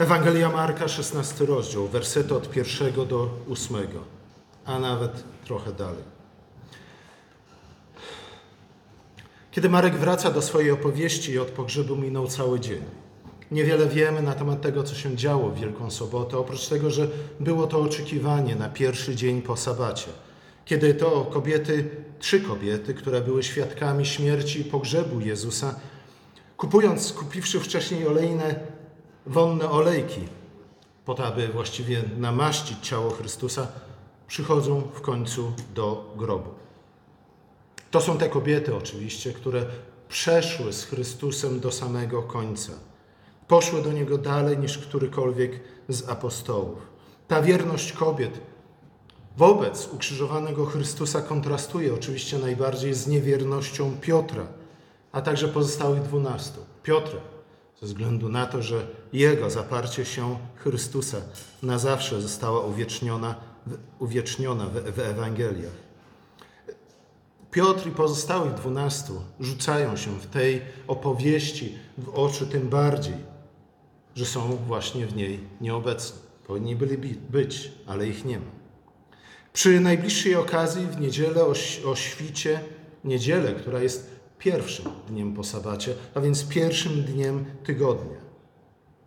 Ewangelia Marka, 16 rozdział, wersety od pierwszego do ósmego, a nawet trochę dalej. Kiedy Marek wraca do swojej opowieści, od pogrzebu minął cały dzień. Niewiele wiemy na temat tego, co się działo w Wielką Sobotę, oprócz tego, że było to oczekiwanie na pierwszy dzień po sabacie, kiedy to kobiety, trzy kobiety, które były świadkami śmierci i pogrzebu Jezusa, kupując, kupiwszy wcześniej olejne, wonne olejki, po to, aby właściwie namaścić ciało Chrystusa, przychodzą w końcu do grobu. To są te kobiety oczywiście, które przeszły z Chrystusem do samego końca. Poszły do Niego dalej niż którykolwiek z apostołów. Ta wierność kobiet wobec ukrzyżowanego Chrystusa kontrastuje oczywiście najbardziej z niewiernością Piotra, a także pozostałych dwunastu. Piotr, ze względu na to, że jego zaparcie się Chrystusa na zawsze została uwieczniona, uwieczniona w, w Ewangeliach. Piotr i pozostałych dwunastu rzucają się w tej opowieści w oczy tym bardziej, że są właśnie w niej nieobecni. Powinni byli być, ale ich nie ma. Przy najbliższej okazji w niedzielę o, o świcie, niedzielę, która jest pierwszym dniem po sabacie, a więc pierwszym dniem tygodnia,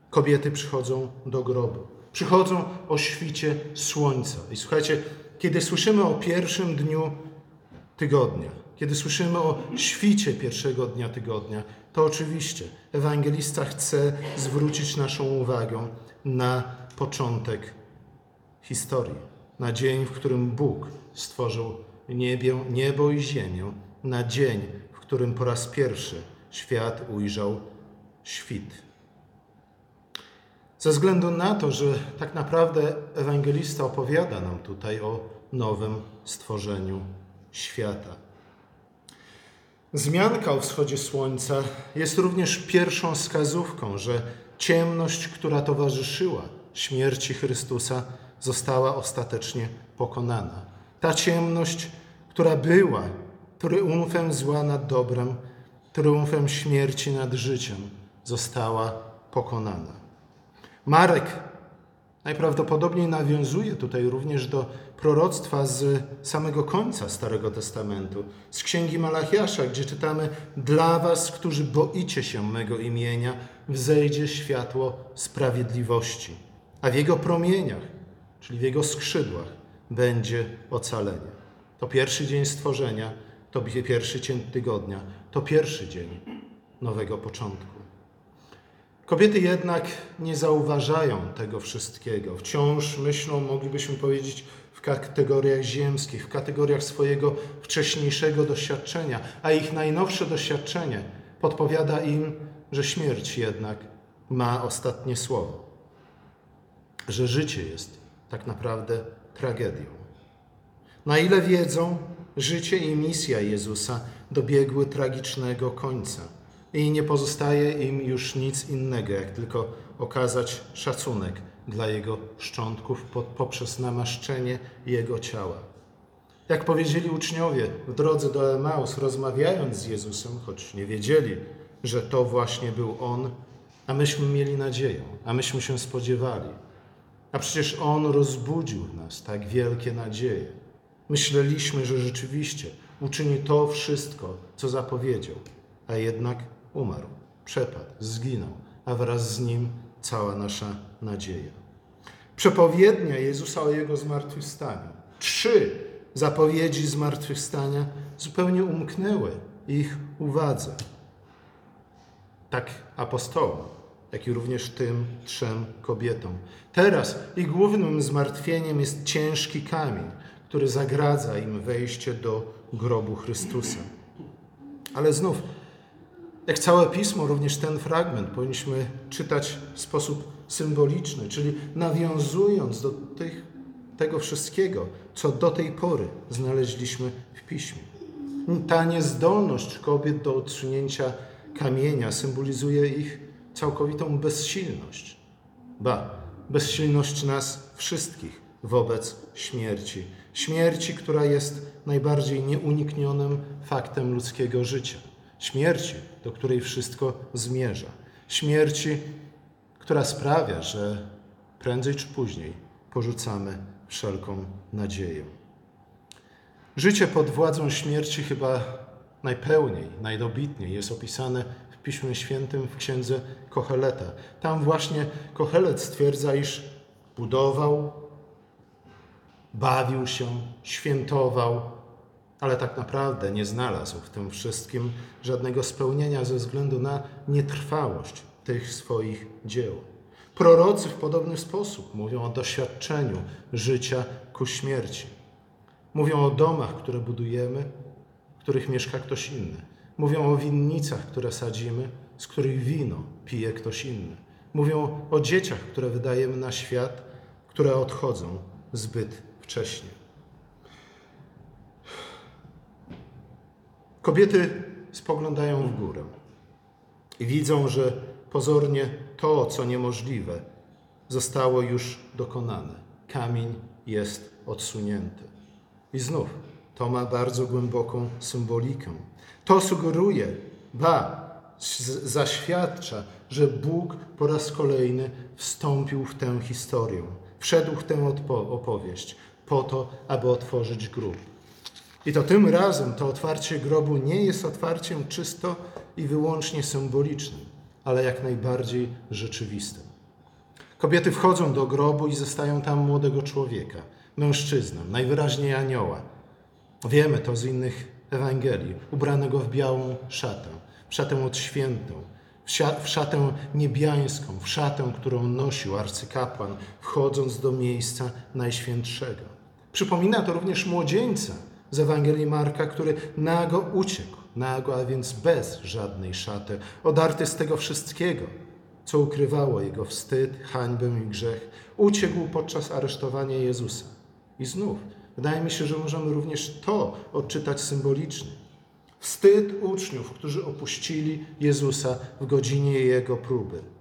kobiety przychodzą do grobu. Przychodzą o świcie słońca. I słuchajcie, kiedy słyszymy o pierwszym dniu tygodnia, kiedy słyszymy o świcie pierwszego dnia tygodnia, to oczywiście ewangelista chce zwrócić naszą uwagę na początek historii, na dzień, w którym Bóg stworzył niebie, niebo i ziemię, na dzień, którym po raz pierwszy świat ujrzał świt. Ze względu na to, że tak naprawdę ewangelista opowiada nam tutaj o nowym stworzeniu świata. Zmianka o wschodzie słońca jest również pierwszą wskazówką, że ciemność, która towarzyszyła śmierci Chrystusa, została ostatecznie pokonana. Ta ciemność, która była triumfem zła nad dobrem, triumfem śmierci nad życiem, została pokonana. Marek najprawdopodobniej nawiązuje tutaj również do proroctwa z samego końca Starego Testamentu, z Księgi Malachiasza, gdzie czytamy: Dla was, którzy boicie się mego imienia, wzejdzie światło sprawiedliwości, a w jego promieniach, czyli w jego skrzydłach, będzie ocalenie. To pierwszy dzień stworzenia, to pierwszy dzień tygodnia, to pierwszy dzień nowego początku. Kobiety jednak nie zauważają tego wszystkiego. Wciąż myślą, moglibyśmy powiedzieć, w kategoriach ziemskich, w kategoriach swojego wcześniejszego doświadczenia, a ich najnowsze doświadczenie podpowiada im, że śmierć jednak ma ostatnie słowo, że życie jest tak naprawdę tragedią. Na ile wiedzą, życie i misja Jezusa dobiegły tragicznego końca i nie pozostaje im już nic innego, jak tylko okazać szacunek dla Jego szczątków poprzez namaszczenie Jego ciała. Jak powiedzieli uczniowie w drodze do Emaus, rozmawiając z Jezusem, choć nie wiedzieli, że to właśnie był On, a myśmy mieli nadzieję, a myśmy się spodziewali. A przecież On rozbudził w nas tak wielkie nadzieje. Myśleliśmy, że rzeczywiście uczyni to wszystko, co zapowiedział, a jednak umarł, przepadł, zginął, a wraz z nim cała nasza nadzieja. Przepowiednia Jezusa o Jego zmartwychwstaniu. Trzy zapowiedzi zmartwychwstania zupełnie umknęły ich uwadze. Tak apostołom, jak i również tym trzem kobietom. Teraz ich głównym zmartwieniem jest ciężki kamień, który zagradza im wejście do grobu Chrystusa. Ale znów jak całe pismo, również ten fragment powinniśmy czytać w sposób symboliczny, czyli nawiązując do tych, tego wszystkiego, co do tej pory znaleźliśmy w piśmie. Ta niezdolność kobiet do odsunięcia kamienia symbolizuje ich całkowitą bezsilność. Ba, bezsilność nas wszystkich wobec śmierci. Śmierci, która jest najbardziej nieuniknionym faktem ludzkiego życia śmierci, do której wszystko zmierza. Śmierci, która sprawia, że prędzej czy później porzucamy wszelką nadzieję. Życie pod władzą śmierci chyba najpełniej, najdobitniej jest opisane w Piśmie Świętym w księdze Kocheleta. Tam właśnie Kochelet stwierdza, iż budował, bawił się, świętował, ale tak naprawdę nie znalazł w tym wszystkim żadnego spełnienia ze względu na nietrwałość tych swoich dzieł. Prorocy w podobny sposób mówią o doświadczeniu życia ku śmierci. Mówią o domach, które budujemy, w których mieszka ktoś inny. Mówią o winnicach, które sadzimy, z których wino pije ktoś inny. Mówią o dzieciach, które wydajemy na świat, które odchodzą zbyt wcześnie. Kobiety spoglądają w górę i widzą, że pozornie to, co niemożliwe, zostało już dokonane. Kamień jest odsunięty. I znów to ma bardzo głęboką symbolikę. To sugeruje, ba, zaświadcza, że Bóg po raz kolejny wstąpił w tę historię, wszedł w tę opowieść po to, aby otworzyć grób. I to tym razem to otwarcie grobu nie jest otwarciem czysto i wyłącznie symbolicznym, ale jak najbardziej rzeczywistym. Kobiety wchodzą do grobu i zostają tam młodego człowieka, mężczyznę, najwyraźniej anioła. Wiemy to z innych Ewangelii, ubranego w białą szatę, w szatę odświętą, w szatę niebiańską, w szatę, którą nosił arcykapłan, wchodząc do miejsca najświętszego. Przypomina to również młodzieńca z Ewangelii Marka, który nago uciekł, nago, a więc bez żadnej szaty, odarty z tego wszystkiego, co ukrywało jego wstyd, hańbę i grzech, uciekł podczas aresztowania Jezusa. I znów, wydaje mi się, że możemy również to odczytać symbolicznie. Wstyd uczniów, którzy opuścili Jezusa w godzinie Jego próby.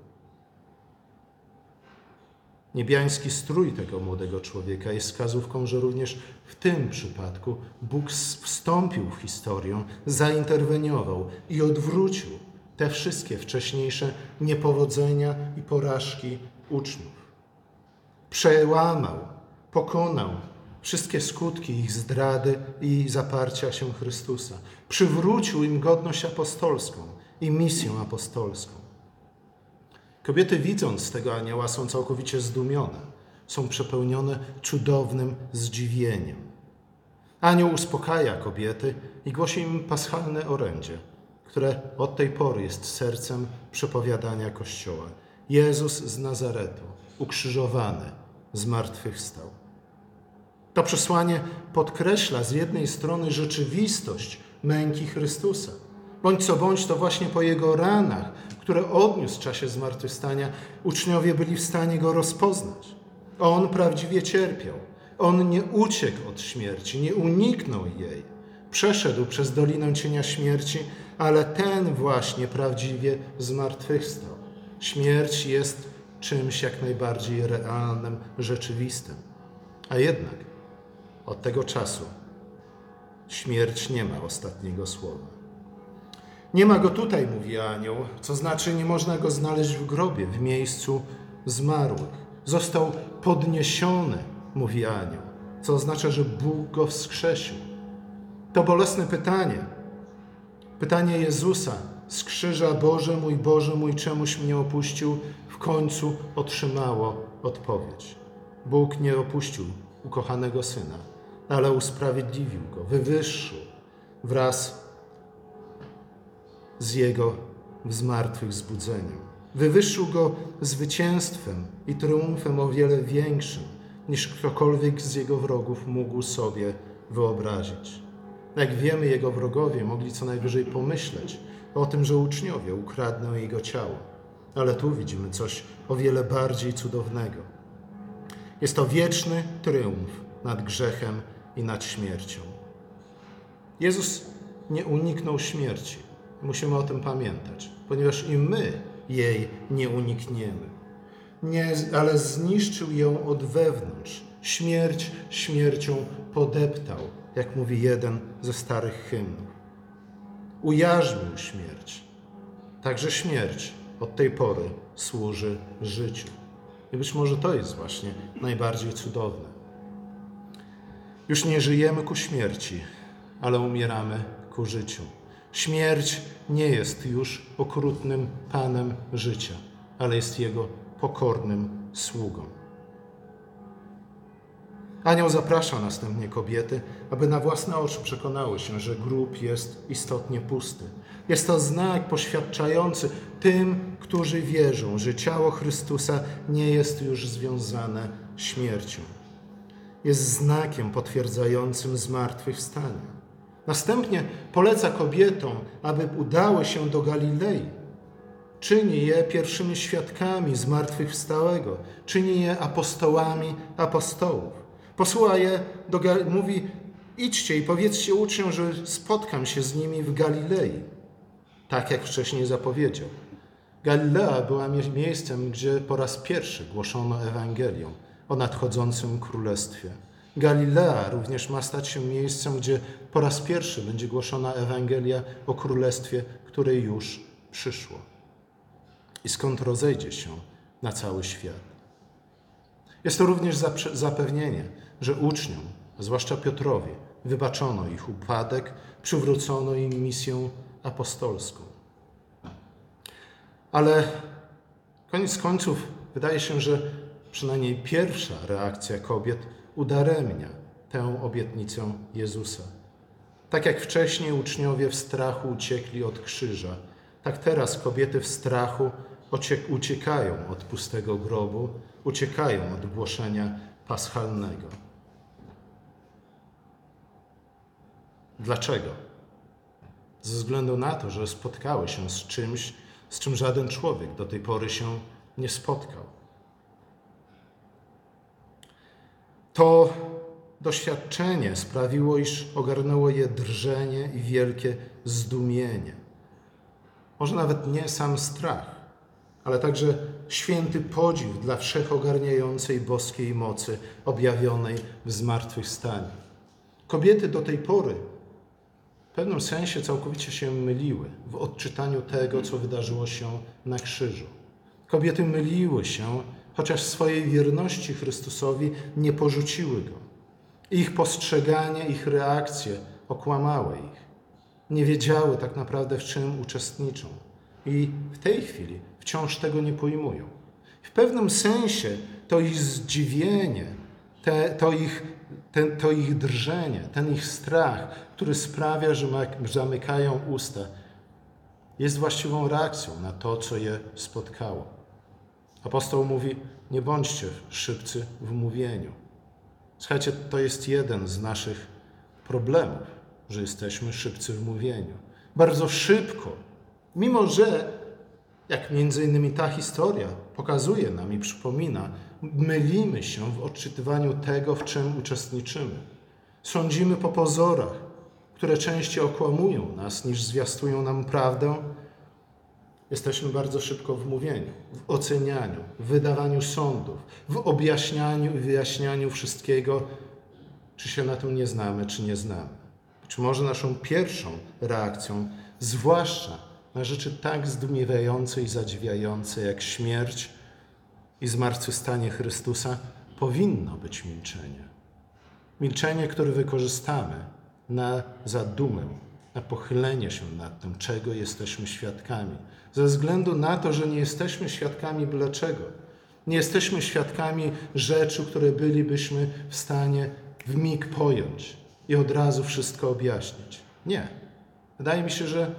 Niebiański strój tego młodego człowieka jest wskazówką, że również w tym przypadku Bóg wstąpił w historię, zainterweniował i odwrócił te wszystkie wcześniejsze niepowodzenia i porażki uczniów. Przełamał, pokonał wszystkie skutki ich zdrady i zaparcia się Chrystusa. Przywrócił im godność apostolską i misję apostolską. Kobiety, widząc tego anioła, są całkowicie zdumione, są przepełnione cudownym zdziwieniem. Anioł uspokaja kobiety i głosi im paschalne orędzie, które od tej pory jest sercem przepowiadania Kościoła. Jezus z Nazaretu, ukrzyżowany, zmartwychwstał. To przesłanie podkreśla z jednej strony rzeczywistość męki Chrystusa. Bądź co bądź, to właśnie po jego ranach, które odniósł w czasie zmartwychwstania, uczniowie byli w stanie go rozpoznać. On prawdziwie cierpiał. On nie uciekł od śmierci, nie uniknął jej. Przeszedł przez dolinę cienia śmierci, ale ten właśnie prawdziwie zmartwychwstał. Śmierć jest czymś jak najbardziej realnym, rzeczywistym. A jednak od tego czasu śmierć nie ma ostatniego słowa. Nie ma go tutaj, mówi anioł, co znaczy nie można go znaleźć w grobie, w miejscu zmarłych. Został podniesiony, mówi anioł, co oznacza, że Bóg go wskrzesił. To bolesne pytanie, pytanie Jezusa z krzyża, Boże mój, Boże mój, czemuś mnie opuścił, w końcu otrzymało odpowiedź. Bóg nie opuścił ukochanego Syna, ale usprawiedliwił go, wywyższył wraz z Jego zmartwychwzbudzeniem. Wywyższył go zwycięstwem i triumfem o wiele większym, niż ktokolwiek z Jego wrogów mógł sobie wyobrazić. Jak wiemy, Jego wrogowie mogli co najwyżej pomyśleć o tym, że uczniowie ukradną Jego ciało. Ale tu widzimy coś o wiele bardziej cudownego. Jest to wieczny triumf nad grzechem i nad śmiercią. Jezus nie uniknął śmierci. Musimy o tym pamiętać, ponieważ i my jej nie unikniemy. Nie, ale zniszczył ją od wewnątrz. Śmierć śmiercią podeptał, jak mówi jeden ze starych hymnów. Ujarzmił śmierć. Także śmierć od tej pory służy życiu. I być może to jest właśnie najbardziej cudowne. Już nie żyjemy ku śmierci, ale umieramy ku życiu. Śmierć nie jest już okrutnym panem życia, ale jest jego pokornym sługą. Anioł zaprasza następnie kobiety, aby na własne oczy przekonały się, że grób jest istotnie pusty. Jest to znak poświadczający tym, którzy wierzą, że ciało Chrystusa nie jest już związane śmiercią. Jest znakiem potwierdzającym zmartwychwstanie. Następnie poleca kobietom, aby udały się do Galilei. Czyni je pierwszymi świadkami zmartwychwstałego, czyni je apostołami apostołów. Posyła je do mówi: idźcie i powiedzcie uczniom, że spotkam się z nimi w Galilei. Tak jak wcześniej zapowiedział. Galilea była miejscem, gdzie po raz pierwszy głoszono Ewangelię o nadchodzącym królestwie. Galilea również ma stać się miejscem, gdzie po raz pierwszy będzie głoszona Ewangelia o królestwie, które już przyszło i skąd rozejdzie się na cały świat. Jest to również zapewnienie, że uczniom, zwłaszcza Piotrowi, wybaczono ich upadek, przywrócono im misję apostolską. Ale koniec końców wydaje się, że przynajmniej pierwsza reakcja kobiet udaremnia tę obietnicę Jezusa. Tak jak wcześniej uczniowie w strachu uciekli od krzyża, tak teraz kobiety w strachu uciekają od pustego grobu, uciekają od głoszenia paschalnego. Dlaczego? Ze względu na to, że spotkały się z czymś, z czym żaden człowiek do tej pory się nie spotkał. To doświadczenie sprawiło, iż ogarnęło je drżenie i wielkie zdumienie. Może nawet nie sam strach, ale także święty podziw dla wszechogarniającej boskiej mocy objawionej w zmartwychwstaniu. Kobiety do tej pory w pewnym sensie całkowicie się myliły w odczytaniu tego, co wydarzyło się na krzyżu. Kobiety myliły się, chociaż swojej wierności Chrystusowi nie porzuciły go. Ich postrzeganie, ich reakcje okłamały ich. Nie wiedziały tak naprawdę, w czym uczestniczą. I w tej chwili wciąż tego nie pojmują. W pewnym sensie to ich zdziwienie, te, to, ich, ten, to ich drżenie, ten ich strach, który sprawia, że zamykają usta, jest właściwą reakcją na to, co je spotkało. Apostoł mówi: Nie bądźcie szybcy w mówieniu. Słuchajcie, to jest jeden z naszych problemów, że jesteśmy szybcy w mówieniu. Bardzo szybko, mimo że jak między innymi ta historia pokazuje nam i przypomina, mylimy się w odczytywaniu tego, w czym uczestniczymy. Sądzimy po pozorach, które częściej okłamują nas niż zwiastują nam prawdę. Jesteśmy bardzo szybko w mówieniu, w ocenianiu, w wydawaniu sądów, w objaśnianiu i wyjaśnianiu wszystkiego, czy się na tym nie znamy, czy nie znamy. Być może naszą pierwszą reakcją, zwłaszcza na rzeczy tak zdumiewające i zadziwiające jak śmierć i zmartwychwstanie Chrystusa, powinno być milczenie. Milczenie, które wykorzystamy na zadumę, na pochylenie się nad tym, czego jesteśmy świadkami. Ze względu na to, że nie jesteśmy świadkami byle czego. Nie jesteśmy świadkami rzeczy, które bylibyśmy w stanie w mig pojąć i od razu wszystko objaśnić. Nie. Wydaje mi się, że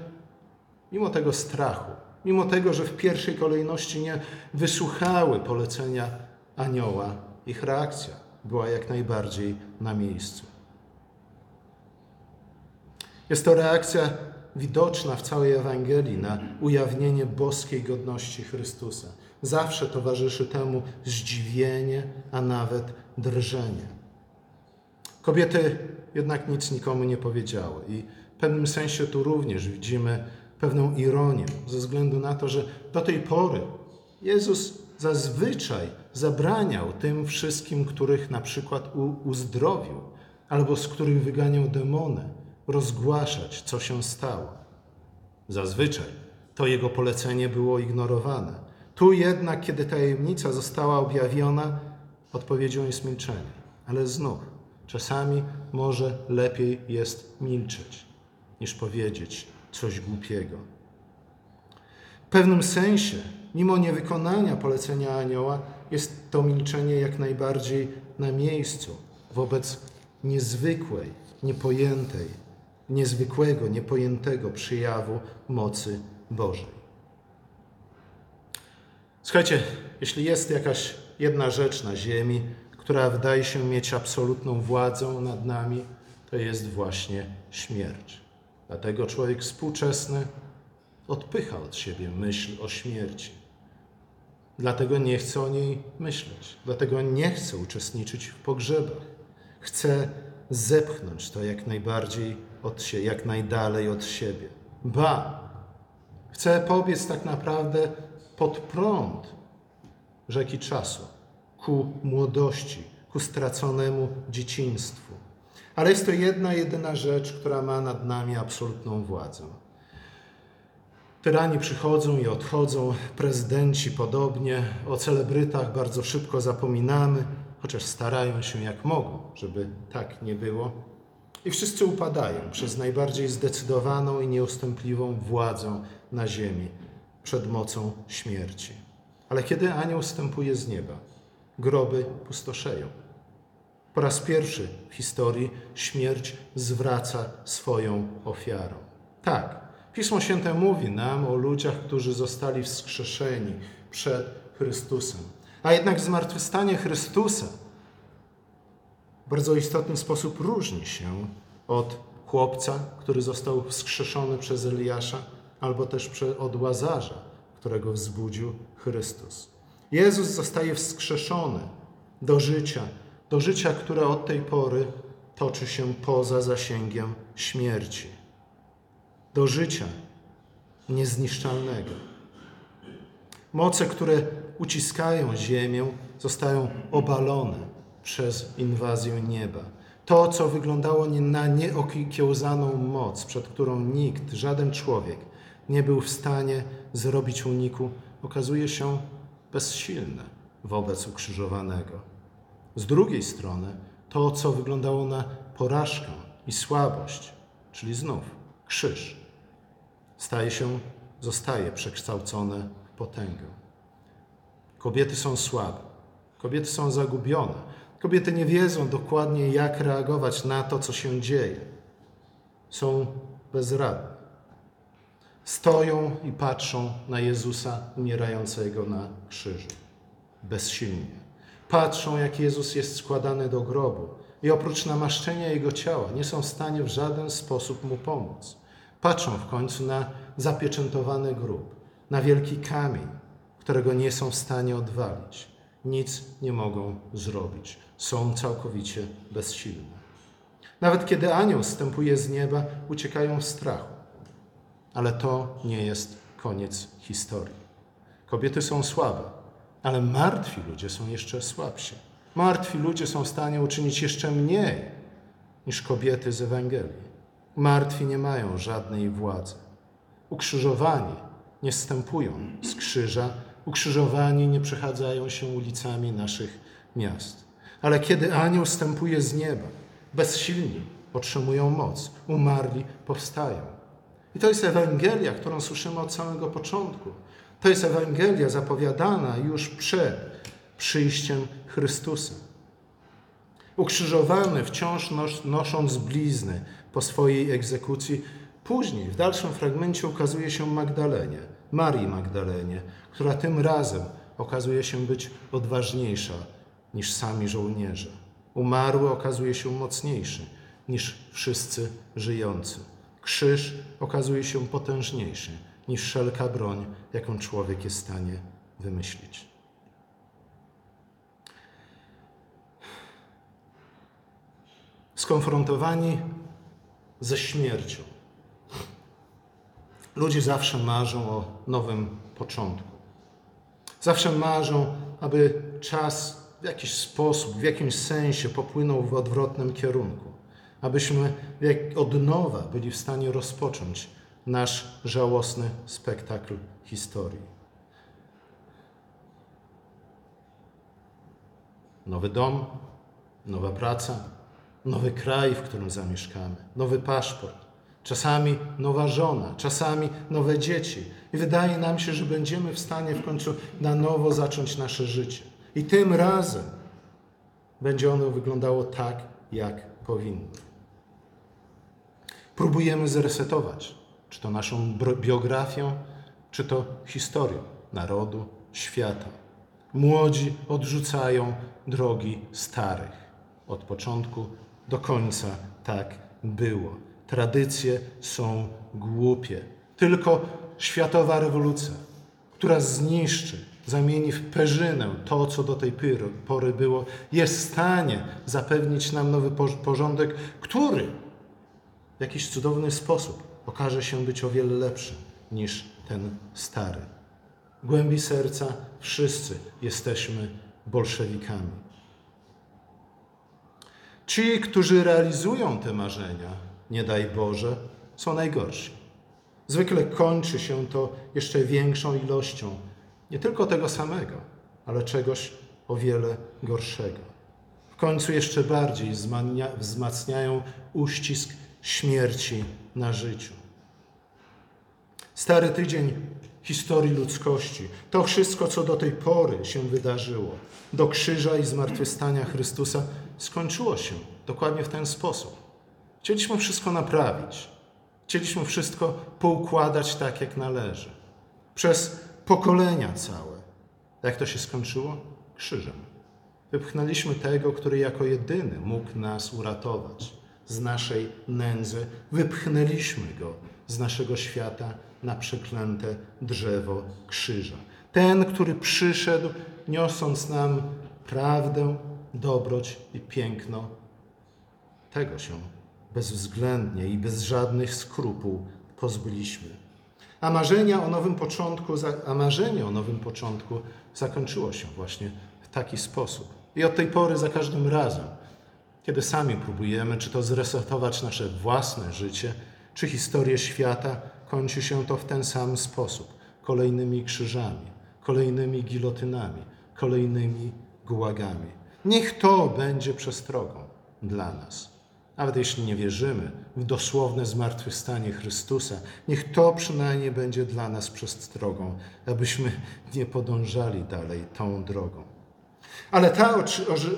mimo tego strachu, mimo tego, że w pierwszej kolejności nie wysłuchały polecenia anioła, ich reakcja była jak najbardziej na miejscu. Jest to reakcja widoczna w całej Ewangelii na ujawnienie boskiej godności Chrystusa. Zawsze towarzyszy temu zdziwienie, a nawet drżenie. Kobiety jednak nic nikomu nie powiedziały i w pewnym sensie tu również widzimy pewną ironię, ze względu na to, że do tej pory Jezus zazwyczaj zabraniał tym wszystkim, których na przykład uzdrowił albo z których wyganiał demony, rozgłaszać, co się stało. Zazwyczaj to jego polecenie było ignorowane. Tu jednak, kiedy tajemnica została objawiona, odpowiedzią jest milczenie. Ale znów, czasami może lepiej jest milczeć, niż powiedzieć coś głupiego. W pewnym sensie, mimo niewykonania polecenia anioła, jest to milczenie jak najbardziej na miejscu wobec niezwykłej, niepojętej, niezwykłego, niepojętego przyjawu mocy Bożej. Słuchajcie, jeśli jest jakaś jedna rzecz na ziemi, która wydaje się mieć absolutną władzę nad nami, to jest właśnie śmierć. Dlatego człowiek współczesny odpycha od siebie myśl o śmierci. Dlatego nie chce o niej myśleć, dlatego nie chce uczestniczyć w pogrzebach. Chce zepchnąć to jak najbardziej od siebie, jak najdalej od siebie. Ba, chce pobiec tak naprawdę pod prąd rzeki czasu, ku młodości, ku straconemu dzieciństwu. Ale jest to jedna, jedyna rzecz, która ma nad nami absolutną władzę. Tyrani przychodzą i odchodzą, prezydenci podobnie, o celebrytach bardzo szybko zapominamy, chociaż starają się jak mogą, żeby tak nie było. I wszyscy upadają przez najbardziej zdecydowaną i nieustępliwą władzę na ziemi, przed mocą śmierci. Ale kiedy anioł wstępuje z nieba, groby pustoszeją. Po raz pierwszy w historii śmierć zwraca swoją ofiarą. Tak, Pismo Święte mówi nam o ludziach, którzy zostali wskrzeszeni przed Chrystusem. A jednak zmartwychwstanie Chrystusa bardzo istotny sposób różni się od chłopca, który został wskrzeszony przez Eliasza, albo też od łazarza, którego wzbudził Chrystus. Jezus zostaje wskrzeszony do życia, do życia, które od tej pory toczy się poza zasięgiem śmierci, do życia niezniszczalnego. Moce, które uciskają ziemię, zostają obalone przez inwazję nieba. To, co wyglądało na nieokiełzaną moc, przed którą nikt, żaden człowiek nie był w stanie zrobić uniku, okazuje się bezsilne wobec ukrzyżowanego. Z drugiej strony, to, co wyglądało na porażkę i słabość, czyli znów krzyż, staje się, zostaje przekształcone w potęgę. Kobiety są słabe, kobiety są zagubione, kobiety nie wiedzą dokładnie, jak reagować na to, co się dzieje. Są bezradne. Stoją i patrzą na Jezusa umierającego na krzyżu, bezsilnie. Patrzą, jak Jezus jest składany do grobu i oprócz namaszczenia Jego ciała nie są w stanie w żaden sposób Mu pomóc. Patrzą w końcu na zapieczętowany grób, na wielki kamień, którego nie są w stanie odwalić. Nic nie mogą zrobić. Są całkowicie bezsilne. Nawet kiedy anioł wstępuje z nieba, uciekają w strachu. Ale to nie jest koniec historii. Kobiety są słabe, ale martwi ludzie są jeszcze słabsi. Martwi ludzie są w stanie uczynić jeszcze mniej niż kobiety z Ewangelii. Martwi nie mają żadnej władzy. Ukrzyżowani nie stępują z krzyża, ukrzyżowani nie przechadzają się ulicami naszych miast. Ale kiedy anioł stępuje z nieba, bezsilni otrzymują moc, umarli powstają. I to jest Ewangelia, którą słyszymy od samego początku. To jest Ewangelia zapowiadana już przed przyjściem Chrystusa. Ukrzyżowany, wciąż nos, nosząc blizny po swojej egzekucji, później w dalszym fragmencie ukazuje się Magdalenie, Marii Magdalenie, która tym razem okazuje się być odważniejsza niż sami żołnierze. Umarły okazuje się mocniejszy niż wszyscy żyjący. Krzyż okazuje się potężniejszy niż wszelka broń, jaką człowiek jest w stanie wymyślić. Skonfrontowani ze śmiercią. Ludzie zawsze marzą o nowym początku. Zawsze marzą, aby czas w jakiś sposób, w jakimś sensie popłynął w odwrotnym kierunku, abyśmy od nowa byli w stanie rozpocząć nasz żałosny spektakl historii. Nowy dom, nowa praca, nowy kraj, w którym zamieszkamy, nowy paszport, czasami nowa żona, czasami nowe dzieci. I wydaje nam się, że będziemy w stanie w końcu na nowo zacząć nasze życie. I tym razem będzie ono wyglądało tak, jak powinno. Próbujemy zresetować, czy to naszą biografią, czy to historią narodu, świata. Młodzi odrzucają drogi starych. Od początku do końca tak było. Tradycje są głupie. Tylko światowa rewolucja, która zniszczy, zamieni w perzynę to, co do tej pory było, jest w stanie zapewnić nam nowy porządek, który w jakiś cudowny sposób okaże się być o wiele lepszy niż ten stary. W głębi serca wszyscy jesteśmy bolszewikami. Ci, którzy realizują te marzenia, nie daj Boże, są najgorsi. Zwykle kończy się to jeszcze większą ilością nie tylko tego samego, ale czegoś o wiele gorszego. W końcu jeszcze bardziej wzmacniają uścisk śmierci na życiu. Stary tydzień historii ludzkości, to wszystko, co do tej pory się wydarzyło, do krzyża i zmartwychwstania Chrystusa, skończyło się dokładnie w ten sposób. Chcieliśmy wszystko naprawić. Chcieliśmy wszystko poukładać tak, jak należy. Przez pokolenia całe. Jak to się skończyło? Krzyżem. Wypchnęliśmy tego, który jako jedyny mógł nas uratować z naszej nędzy. Wypchnęliśmy go z naszego świata na przeklęte drzewo krzyża. Ten, który przyszedł, niosąc nam prawdę, dobroć i piękno, tego się bezwzględnie i bez żadnych skrupuł pozbyliśmy. A marzenia o nowym początku, a marzenie o nowym początku zakończyło się właśnie w taki sposób. I od tej pory za każdym razem, kiedy sami próbujemy, czy to zresetować nasze własne życie, czy historię świata, kończy się to w ten sam sposób. Kolejnymi krzyżami, kolejnymi gilotynami, kolejnymi gułagami. Niech to będzie przestrogą dla nas. Nawet jeśli nie wierzymy w dosłowne zmartwychwstanie Chrystusa, niech to przynajmniej będzie dla nas przestrogą, abyśmy nie podążali dalej tą drogą. Ale ta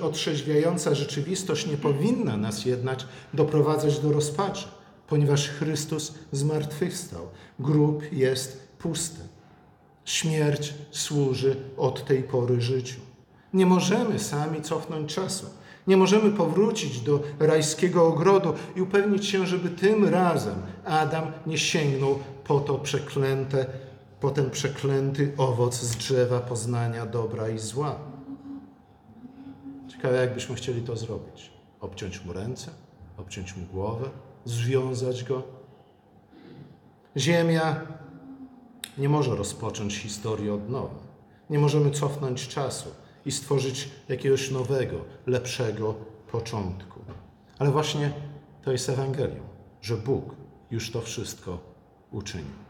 otrzeźwiająca rzeczywistość nie powinna nas jednak doprowadzać do rozpaczy, ponieważ Chrystus zmartwychwstał. Grób jest pusty. Śmierć służy od tej pory życiu. Nie możemy sami cofnąć czasu. Nie możemy powrócić do rajskiego ogrodu i upewnić się, żeby tym razem Adam nie sięgnął po to przeklęte, po ten przeklęty owoc z drzewa poznania dobra i zła. Ciekawe, jakbyśmy chcieli to zrobić. Obciąć mu ręce, obciąć mu głowę, związać go. Ziemia nie może rozpocząć historii od nowa. Nie możemy cofnąć czasu i stworzyć jakiegoś nowego, lepszego początku. Ale właśnie to jest Ewangelium, że Bóg już to wszystko uczynił.